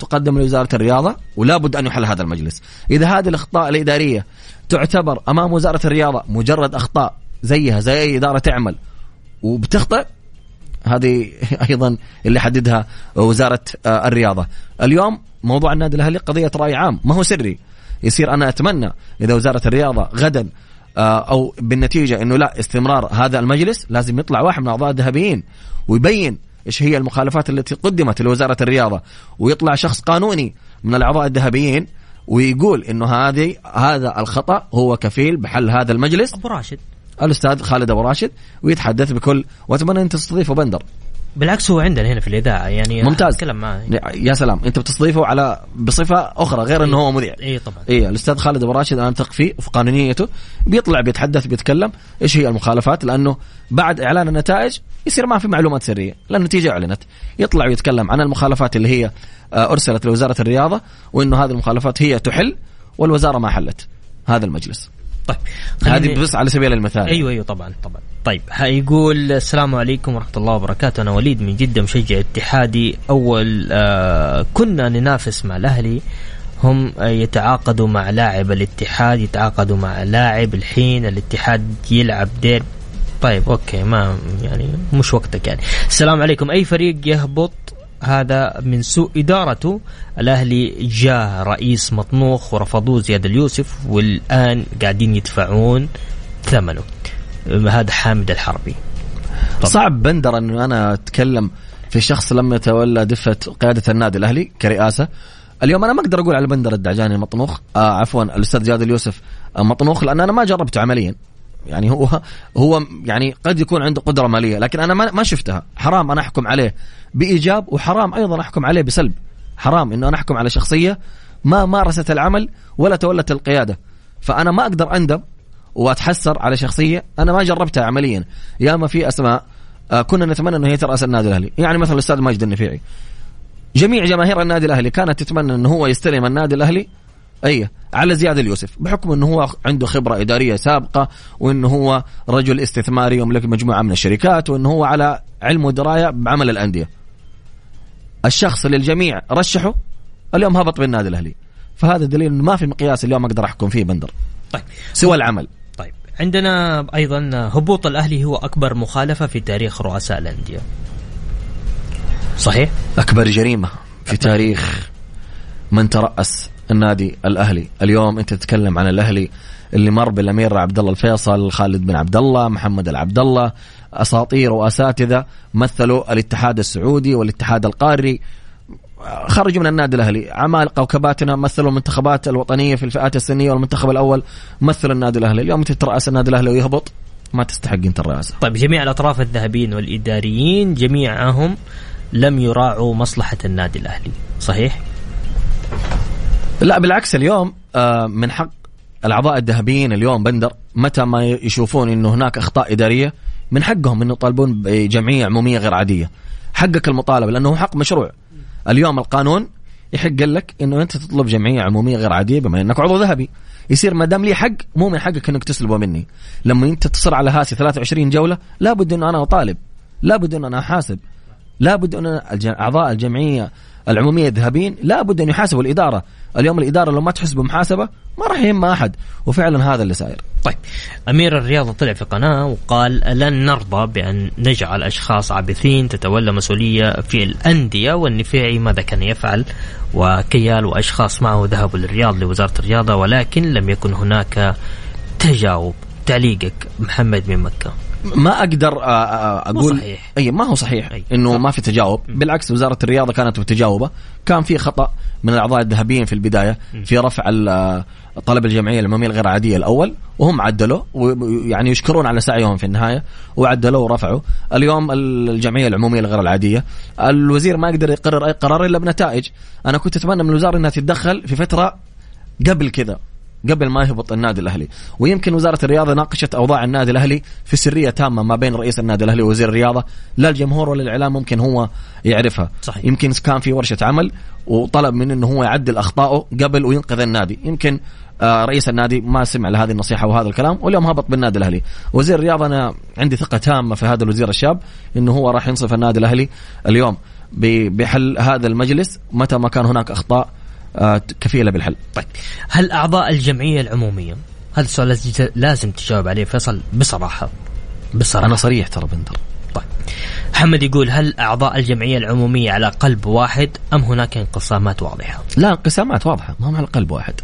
تقدم لوزارة الرياضة ولا بد أن يحل هذا المجلس. إذا هذه الأخطاء الإدارية تعتبر أمام وزارة الرياضة مجرد أخطاء زيها زي أي إدارة تعمل وبتخطئ هذه أيضا اللي حددها وزارة آه، الرياضة. اليوم موضوع النادي الأهلي قضية رأي عام ما هو سري. يصير أنا أتمنى إذا وزارة الرياضة غدا آه، أو بالنتيجة إنه لا استمرار هذا المجلس لازم يطلع واحد من أعضاء الذهبيين. ويبين إيش هي المخالفات التي قدمت لوزارة الرياضة. ويطلع شخص قانوني من الأعضاء الذهبيين ويقول إنه هذه هذا الخطأ هو كفيل بحل هذا المجلس. أبو راشد. الأستاذ خالد أبو راشد ويتحدث بكل وأتمنى أن تستضيفه بندر. بالعكس هو عندنا هنا في الإذاعة يعني ممتاز. أتكلم معاه. يا سلام. أنت بتستضيفه على بصفة أخرى غير إنه هو مذيع. اي طبعا. اي الأستاذ خالد ابو راشد أنا اثق فيه وفي قانونيته. بيطلع بيتحدث بيتكلم. إيش هي المخالفات؟ لأنه بعد إعلان النتائج يصير ما في معلومات سرية. لأن النتيجه أعلنت. يطلع ويتكلم عن المخالفات اللي هي آه، أرسلت لوزارة الرياضة وإنه هذه المخالفات هي تحل والوزارة ما حلت. هذا المجلس. طيب هذه بس على سبيل المثال. أيوه أيوه طبعا طبعا. طيب يقول السلام عليكم ورحمة الله وبركاته. أنا وليد من جدة مشجع اتحادي. أول آه كنا ننافس مع الأهلي. هم يتعاقدوا مع لاعب الاتحاد يتعاقدوا مع لاعب الحين الاتحاد يلعب دير طيب أوكي ما يعني مش وقتك يعني. السلام عليكم. أي فريق يهبط؟ هذا من سوء إدارته الأهلي جاء رئيس مطنوخ ورفضوه زياد اليوسف والآن قاعدين يدفعون ثمنه. هذا حامد الحربي. طب. صعب بندر أنه أنا أتكلم في شخص لم يتولى دفة قيادة النادي الأهلي كرئاسة. اليوم أنا ما أقدر أقول على بندر الدعجاني مطنوخ آه عفوا الأستاذ جاد اليوسف مطنوخ لأن أنا ما جربته عمليا. يعني هو هو يعني قد يكون عنده قدرة مالية لكن أنا ما شفتها. حرام أنا أحكم عليه بإيجاب وحرام أيضا أحكم عليه بسلب. حرام إنه أنا أحكم على شخصية ما مارست العمل ولا تولت القيادة. فأنا ما أقدر أندم وأتحسر على شخصية أنا ما جربتها عمليا. يا ما في أسماء آه كنا نتمنى إنه هي تراس النادي الأهلي. يعني مثلا الأستاذ ماجد النفيعي. جميع جماهير النادي الأهلي كانت تتمنى إنه هو يستلم النادي الأهلي أي على زياد اليوسف بحكم إنه هو عنده خبرة إدارية سابقة وإنه هو رجل استثماري يملك مجموعة من الشركات وإنه هو على علم ودراية بعمل الأندية. الشخص اللي الجميع رشحه اليوم هبط بالنادي الأهلي. فهذا دليل إنه ما في مقياس اليوم أقدر أحكم فيه بندر. طيب. سوى العمل. طيب. عندنا أيضا هبوط الأهلي هو أكبر مخالفة في تاريخ رؤساء الأندية. صحيح؟ أكبر جريمة في تاريخ من ترأس النادي الأهلي. اليوم أنت تتكلم عن الأهلي اللي مر بالأمير عبد الله الفيصل خالد بن عبد الله محمد العبد الله. أساطير وأساتذة مثلوا الاتحاد السعودي والاتحاد القاري. خرجوا من النادي الأهلي. عمالقه وكباتنا مثلوا المنتخبات الوطنية في الفئات السنية والمنتخب الأول مثل النادي الأهلي. اليوم أنت ترأس النادي الأهلي ويهبط ما تستحق أنت الرئاسه طيب جميع الأطراف الذهبيين والإداريين جميعهم لم يراعوا مصلحة النادي الأهلي صحيح؟ لا بالعكس اليوم آه، من حق الأعضاء الذهبيين اليوم بندر متى ما يشوفون إنه هناك أخطاء إدارية من حقهم إنه يطالبون بجمعية عمومية غير عادية. حقك المطالبه لأنه حق مشروع. اليوم القانون يحق لك إنه أنت تطلب جمعية عمومية غير عادية بما إنك عضو ذهبي. يصير ما دام لي حق مو من حقك إنك تسلبه مني. لما أنت تصر على هاسي 23 جولة لابد إنه أنا أطالب. لابد إنه أنا أحاسب. لابد ان أعضاء الجمعية العمومية الذهبيين لابد أن يحاسبوا الإدارة. اليوم الإدارة لو ما تحس بمحاسبة ما راح يهم أحد وفعلا هذا اللي صاير. طيب. أمير الرياضه طلع في قناة وقال لن نرضى بأن نجعل أشخاص عابثين تتولى مسؤولية في الأندية والنفيعي ماذا كان يفعل؟ وكيال وأشخاص معه ذهبوا للرياض لوزارة الرياضة ولكن لم يكن هناك تجاوب. تعليقك محمد من مكة. ما أقدر آه، آه، أقول صحيح. أي ما هو صحيح أي. إنه ما في تجاوب. بالعكس وزارة الرياضة كانت متجاوبه كان في خطأ من الأعضاء الذهبيين في البداية في رفع آه، طلب الجمعية العموميه الغير عادية الأول وهم عدلوا ويعني يشكرون على سعيهم في النهاية وعدلوا ورفعوا. اليوم الجمعية العمومية الغير العادية. الوزير ما يقدر يقرر أي قرار إلا بنتائج. أنا كنت أتمنى من الوزاره إنها تتدخل في فترة قبل كذا. قبل ما يهبط النادي الأهلي. ويمكن وزارة الرياضة ناقشت أوضاع النادي الأهلي في سرية تامة ما بين رئيس النادي الأهلي ووزير الرياضة. لا الجمهور ولا الإعلام ممكن هو يعرفها. صحيح. يمكن كان في ورشة عمل وطلب منه إنه هو يعدل اخطائه قبل وينقذ النادي. يمكن آه، رئيس النادي ما سمع لهذه النصيحة وهذا الكلام واليوم هبط بالنادي الأهلي. وزير الرياضة أنا عندي ثقة تامة في هذا الوزير الشاب إنه هو راح ينصف النادي الأهلي اليوم. بحل هذا المجلس متى ما كان هناك أخطاء كفيلة بالحل. طيب. هل أعضاء الجمعية العمومية هذا السؤال لازم- تجاوب عليه فيصل بصراحة. بصراحة. أنا صريح ترى بندر طيب. محمد يقول هل أعضاء الجمعية العمومية على قلب واحد أم هناك انقسامات واضحة؟ لا انقسامات واضحة ما مع القلب واحد.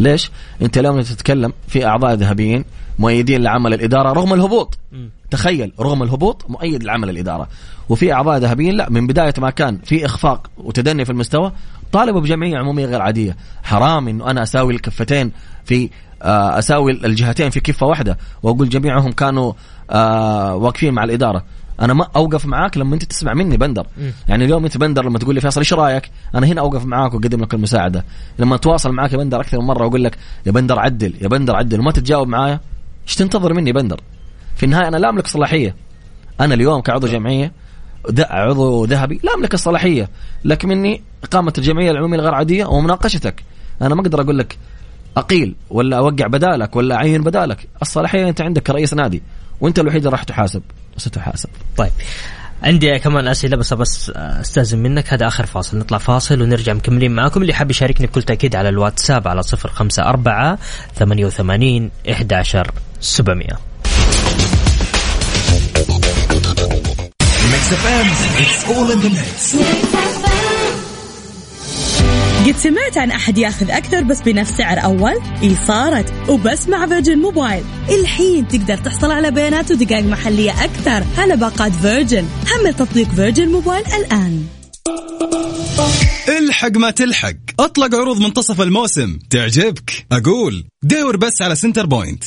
ليش؟ أنت اليوم تتكلم في أعضاء ذهبيين مؤيدين لعمل الإدارة رغم الهبوط. مم. تخيل رغم الهبوط مؤيد لعمل الإدارة. وفي أعضاء ذهبيين لا من بداية ما كان في إخفاق وتدني في المستوى طالبوا بجمعية عمومية غير عادية. حرام إنه أنا أساوي الكفتين في آه، أساوي الجهتين في كفة واحدة وأقول جميعهم كانوا آه، واقفين مع الإدارة. أنا ما أوقف معاك لما أنت تسمع مني بندر. مم. يعني اليوم أنت بندر لما تقول لي فيصل إيش رأيك؟ أنا هنا أوقف معاك وأقدم لك المساعدة. لما أتواصل معاك يا بندر أكثر من مرة وأقول لك يا بندر عدل يا بندر عدل وما تتجاوب معايا إيش تنتظر مني بندر؟ في النهاية أنا لا أملك صلاحية. أنا اليوم كعضو جمعية عضو ذهبي لا أملك الصلاحية. لك مني إقامة الجمعية العمومية الغير عاديه ومناقشتك. أنا ما أقدر أقول لك أقيل ولا أوقع بدالك ولا أعين بدالك. الصلاحية أنت عندك كرئيس نادي وأنت الوحيد اللي راح تحاسب. ستحاسب. طيب. عندي كمان أسئلة بس بس أستأذن منك. هذا آخر فاصل. نطلع فاصل ونرجع مكملين معاكم. اللي حاب يشاركني بكل تأكيد على الواتساب على 054 88 11 700 Mix FM, it's all in the mix. قد سمعت عن أحد ياخذ أكثر بس بنفس سعر أول؟ إي صارت. وبس مع Virgin Mobile الحين تقدر تحصل على بيانات ودقائق محلية أكثر على باقات Virgin حمل تطبيق Virgin Mobile الآن. الحق ما تلحق. أطلق عروض منتصف الموسم. تعجبك؟ أقول. دور بس على Centrepoint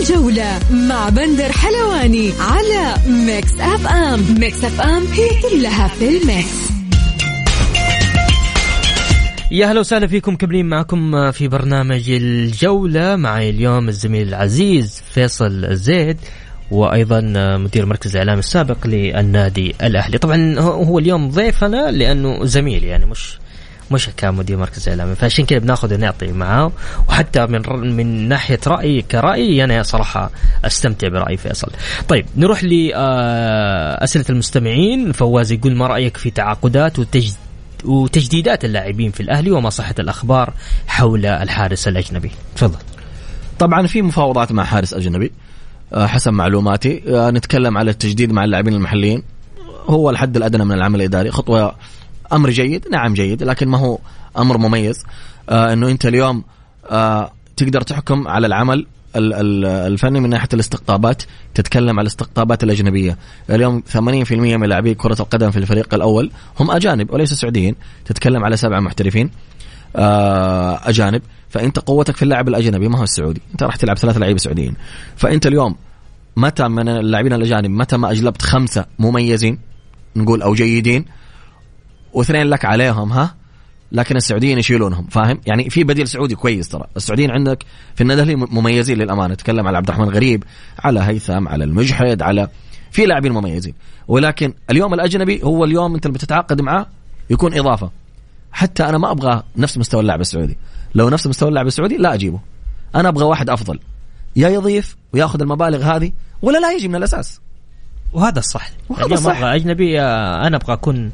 الجولة مع بندر حلواني على Mix FM. Mix FM هي كلها في ال mix. يا هلا وسهلا فيكم مكملين معكم في برنامج الجولة. معي اليوم الزميل العزيز فيصل زيد وأيضا مدير مركز الاعلام السابق للنادي الأهلي. طبعا هو اليوم ضيفنا لأنه زميل يعني مش مش كمدير مركز إعلامي. فعشان كذا بناخذ ونعطي معاه وحتى من من ناحية رأيي كرأيي أنا صراحة أستمتع براي فيصل. طيب نروح لاسئله المستمعين. فواز يقول ما رأيك في تعاقدات وتجديد وتجديدات اللاعبين في الأهلي وما صحة الأخبار حول الحارس الأجنبي؟ تفضل. طبعا في مفاوضات مع حارس أجنبي. آه، حسب معلوماتي. آه، نتكلم على التجديد مع اللاعبين المحليين. هو الحد الأدنى من العمل الإداري. خطوة أمر جيد نعم جيد لكن ما هو أمر مميز. آه إنه أنت اليوم آه تقدر تحكم على العمل ال- ال- الفني من ناحية الاستقطابات تتكلم على الاستقطابات الأجنبية. اليوم 80% من لاعبي كرة القدم في الفريق الأول هم أجانب وليس سعوديين تتكلم على سبعة محترفين آه، أجانب. فأنت قوتك في اللاعب الأجنبي ما هو السعودي أنت راح تلعب ثلاثة لعيبة سعوديين. فأنت اليوم متى من اللاعبين الأجانب متى ما أجلبت خمسة مميزين نقول أو جيدين واثنين لك عليهم ها؟ لكن السعوديين يشيلونهم فاهم؟ يعني في بديل سعودي كويس ترى. السعوديين عندك في النادي الأهلي مميزين للأمانة. تكلم على عبد الرحمن غريب على هيثم على المجحد على في لاعبين مميزين. ولكن اليوم الأجنبي هو اليوم أنت بتتعاقد معاه يكون إضافة. حتى أنا ما أبغى نفس مستوى اللاعب السعودي. لو نفس مستوى اللاعب السعودي لا أجيبه. أنا أبغى واحد أفضل. يا يضيف وياخذ المبالغ هذه ولا لا يجي من الأساس. وهذا الصح. وهذا الصح. أبغى أجنبي آه، أنا أبغى أكون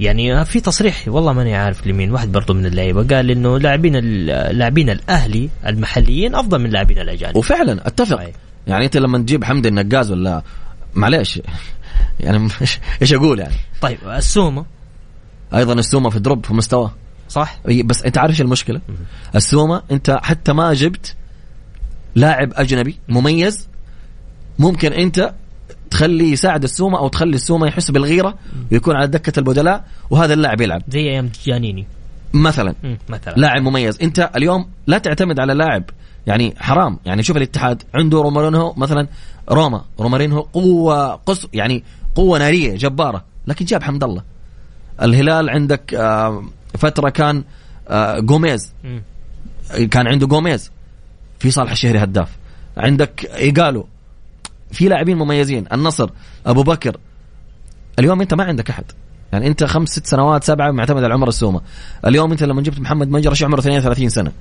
يعني في تصريح والله ماني عارف لمين واحد برضو من اللعيبة قال إنه لاعبين لاعبين الأهلي المحليين أفضل من لاعبين الأجانب. وفعلا أتفق. صحيح. يعني أنت لما تجيب حمد النقاز ولا معليش. يعني إيش أقول يعني؟ طيب السومة. أيضا السومة في دروب في مستواه صح. بس أنت عارف إيش المشكلة؟ السومة أنت حتى ما جبت لاعب أجنبي مميز ممكن أنت تخليه يساعد السومة أو تخلي السومة يحس بالغيرة ويكون على دكة البدلاء وهذا اللاعب يلعب. زي أيام جانيني. مثلا. مثلا. لاعب مميز. أنت اليوم لا تعتمد على لاعب يعني حرام. يعني شوف الاتحاد عنده رومارينهو مثلا روما. رومارينهو قوة قص يعني قوة نارية جبارة. لكن جاب حمد الله. الهلال عندك آه، فترة كان آه جوميز مم. كان عنده جوميز في صالح الشهري هداف. عندك إيجالو. في لاعبين مميزين. النصر أبو بكر. اليوم أنت ما عندك أحد. يعني أنت خمس ست سنوات سبعة معتمد على عمر السومة. اليوم أنت لما جبت محمد مجرش عمره؟ 32 سنة.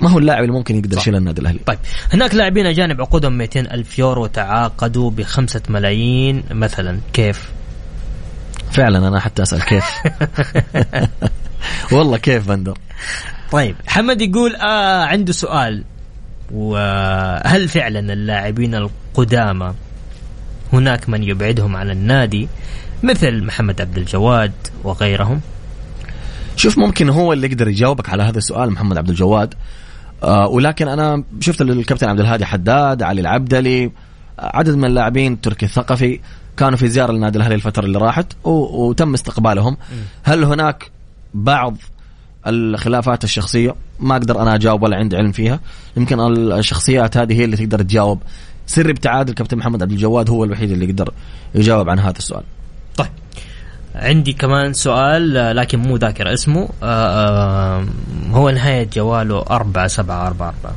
ما هو اللاعب اللي ممكن يقدر يشيل النادي الأهلي. طيب. هناك لاعبين أجانب عقودهم 200 ألف يورو تعاقدوا بخمسة ملايين. مثلا كيف؟ فعلا أنا حتى أسأل كيف. والله كيف بندر. طيب. حمد يقول آه عنده سؤال. وهل فعلا اللاعبين القدامى هناك من يبعدهم عن النادي مثل محمد عبد الجواد وغيرهم؟ شوف ممكن هو اللي يقدر يجاوبك على هذا السؤال محمد عبد الجواد. آه ولكن أنا شفت الكابتن عبد الهادي حداد علي العبدلي عدد من اللاعبين تركي الثقفي كانوا في زيارة للنادي الأهلي الفترة اللي راحت وتم استقبالهم. هل هناك بعض الخلافات الشخصية ما أقدر أنا أجاوب ولا عندي علم فيها. يمكن الشخصيات هذه هي اللي تقدر تجاوب. سر ابتعاد الكابتن محمد عبد الجواد هو الوحيد اللي يقدر يجاوب عن هذا السؤال. طيب. عندي كمان سؤال لكن مو ذاكر اسمه آه، آه، هو نهاية جواله أربعة سبعة أربعة أربعة.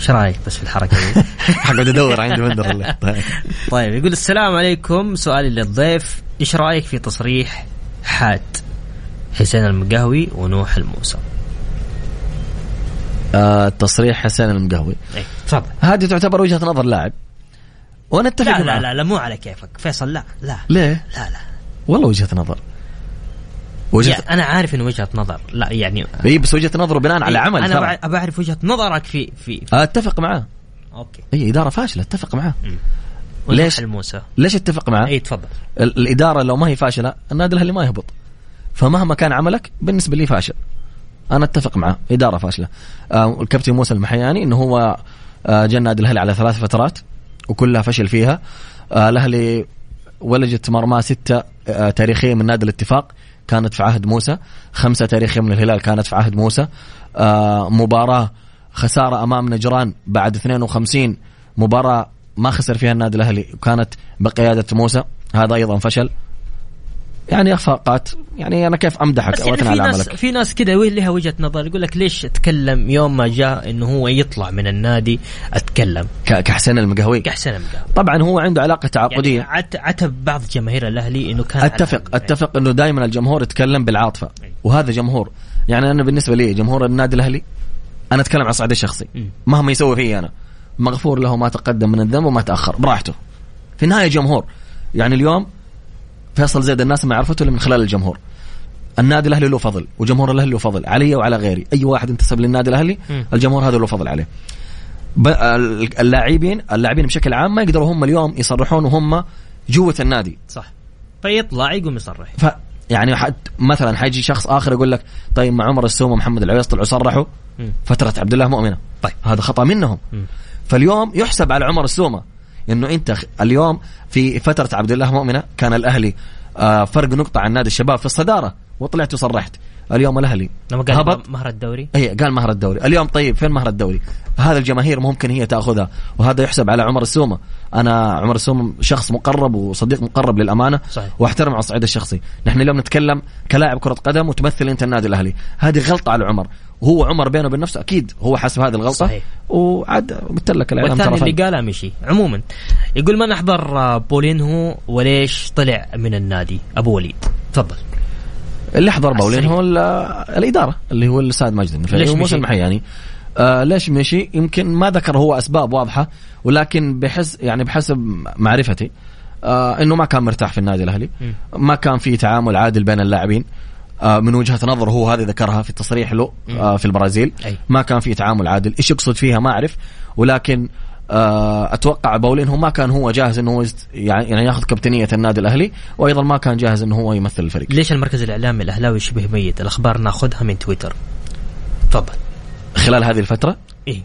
إيش رأيك بس في الحركة دي؟ حقعد أدور عندي بندر الله. طيب. طيب يقول السلام عليكم سؤالي للضيف. إيش رأيك في تصريح حاد؟ حسين المقهوي ونوح الموسى. آه تصريح حسين المقهوي. اي تفضل. هذه تعتبر وجهة نظر لاعب. وأنا اتفق لا لا. لا لا مو على كيفك. فيصل لا لا. ليه؟ لا لا. والله وجهة نظر. وجهه يعني أنا عارف إنه وجهة نظر. لا يعني إي بس وجهة نظره بناء على عمل أنا ترى. ابى أعرف وجهة نظرك في في, في أتفق معاه okay. إي إدارة فاشلة أتفق معاه ليش؟ الموسى. ليش أتفق معاه؟ إي تفضل. ال- الإدارة لو ما هي فاشلة النادي الأهلي ما يهبط. فمهما كان عملك بالنسبة لي فاشل. أنا أتفق معه إدارة فاشلة. آه الكابتن موسى المحياني إنه هو آه جاء النادي الأهلي على ثلاث فترات وكلها فشل فيها. آه الأهلي ولجة مرمى ستة آه تاريخية من نادي الاتفاق كانت في عهد موسى. خمسة تاريخية من الهلال كانت في عهد موسى. آه مباراة خسارة أمام نجران بعد 52 مباراة ما خسر فيها النادي الأهلي وكانت بقيادة موسى. هذا أيضا فشل. يعني أخفاقات. يعني أنا كيف أمدحك أو يعني في على ناس عملك في ناس كذا لها وجهة نظر؟ يقول لك ليش أتكلم يوم ما جاء إنه هو يطلع من النادي أتكلم؟ كحسين المقهوي؟ كحسن المقهوي. طبعا هو عنده علاقة يعني تعاقدية. عت- عتب بعض جماهير الأهلي إنه كان اتفق أتفق إنه دائما الجمهور يتكلم بالعاطفة. أي. وهذا جمهور. يعني أنا بالنسبة لي جمهور النادي الأهلي أنا أتكلم على الصعيد الشخصي. مم. مهما يسوي فيه أنا. مغفور له ما تقدم من الذنب وما تأخر. براحته. في النهايه جمهور. يعني اليوم فيصل زيد الناس ما عرفته إلا من خلال الجمهور. النادي الأهلي له فضل وجمهور الأهلي له فضل علي وعلى غيري. أي واحد انتسب للنادي الأهلي. الجمهور هذا له فضل عليه. اللاعبين اللاعبين بشكل عام ما يقدروا هم اليوم يصرحون وهم جوة النادي. صح. فيطلع يقوم يصرح. ف يعني حد مثلا حيجي شخص آخر يقول لك طيب مع عمر السومه محمد العويس طلعوا صرحوا. فترة عبد الله مؤمنة. طيب. هذا خطأ منهم. مم. فاليوم يحسب على عمر السومه إنه أنت اليوم في فترة عبد الله مؤمنة كان الأهلي آه فرق نقطة عن نادي الشباب في الصدارة وطلعت وصرحت. اليوم الأهلي لما قال هبط. مهر الدوري؟ اي قال مهر الدوري. اليوم طيب فين مهر الدوري؟ هذا الجماهير ممكن هي تأخذها وهذا يحسب على عمر السومة. أنا عمر السومة شخص مقرب وصديق مقرب للأمانة صحيح. واحترم على الصعيد الشخصي. نحن اليوم نتكلم كلاعب كرة قدم وتمثل أنت النادي الأهلي. هذه غلطة على عمر. وهو عمر بينه وبين نفسه؟ أكيد هو حاسب هذه الغلطة. صحيح. وعاد قلت لك الإعلام والثاني اللي. قالها مشي. عموما يقول ما نحضر بولينهو وليش طلع من النادي؟ أبو وليد. تفضل. اللي حضر باولين. هو ال- الإدارة. اللي هو الاستاذ ماجد النفيعي ليش وموسى؟ المحياني آه ليش مشي؟ يمكن ما ذكر هو أسباب واضحة ولكن بحس يعني بحسب معرفتي آه إنه ما كان مرتاح في النادي الأهلي. ما كان في تعامل عادل بين اللاعبين. آه من وجهة نظره هو هذه ذكرها في تصريح له آه في البرازيل. أي. ما كان في تعامل عادل. إيش يقصد فيها ما أعرف ولكن أتوقع باولين هو ما كان هو جاهز إنه هو يست- يعني ياخذ كابتنية النادي الأهلي وأيضا ما كان جاهز إنه هو يمثل الفريق. ليش المركز الإعلامي الأهلاوي شبه ميت؟ الأخبار ناخذها من تويتر. تفضل. خلال هذه الفترة؟ إيه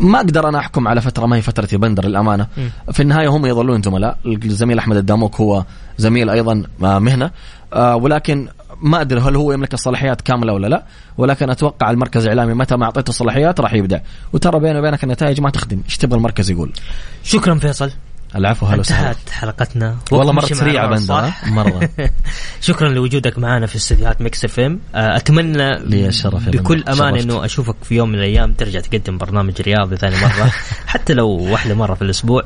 ما أقدر أنا أحكم على فترة ما هي فترة بندر للأمانة. في النهاية هم يظلون زملاء. الزميل أحمد الداموك هو زميل أيضا آه، مهنة. آه، ولكن ما أدري هل هو يملك الصلاحيات كاملة ولا لا ولكن أتوقع المركز الإعلامي متى ما أعطيته الصلاحيات راح يبدع وترى بيني وبينك النتائج ما تخدم. إيش تبغى المركز يقول؟ شكرا فيصل. العفو هلا وسهلا. انتهت حلقتنا. والله سريعة معنا بندر؟ مرة. شكرا لوجودك معنا في استديوهات Mix FM. أتمنى لي الشرف بكل شرفت. إنه أشوفك في يوم من الأيام ترجع تقدم برنامج رياضي ثاني مرة حتى لو واحدة مرة في الأسبوع.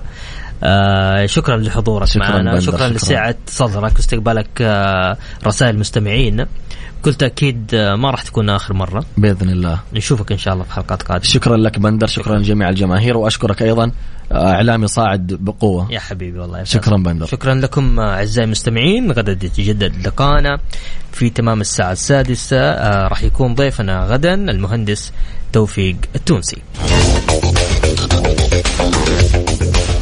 آه شكرا لحضورك شكراً معنا شكرا شكراً. لسعة صدرك واستقبالك آه رسائل مستمعين بكل تأكيد آه ما راح تكون آخر مرة. بإذن الله. نشوفك إن شاء الله في حلقات قادمة. شكرا لك بندر شكرا لجميع الجماهير وأشكرك أيضا آه، إعلامي صاعد بقوة. يا حبيبي والله يا. شكرا بندر. شكرا لكم آه، أعزائي المستمعين غدا يتجدد لقانا في تمام الساعة السادسة. آه راح يكون ضيفنا غدا المهندس توفيق التونسي.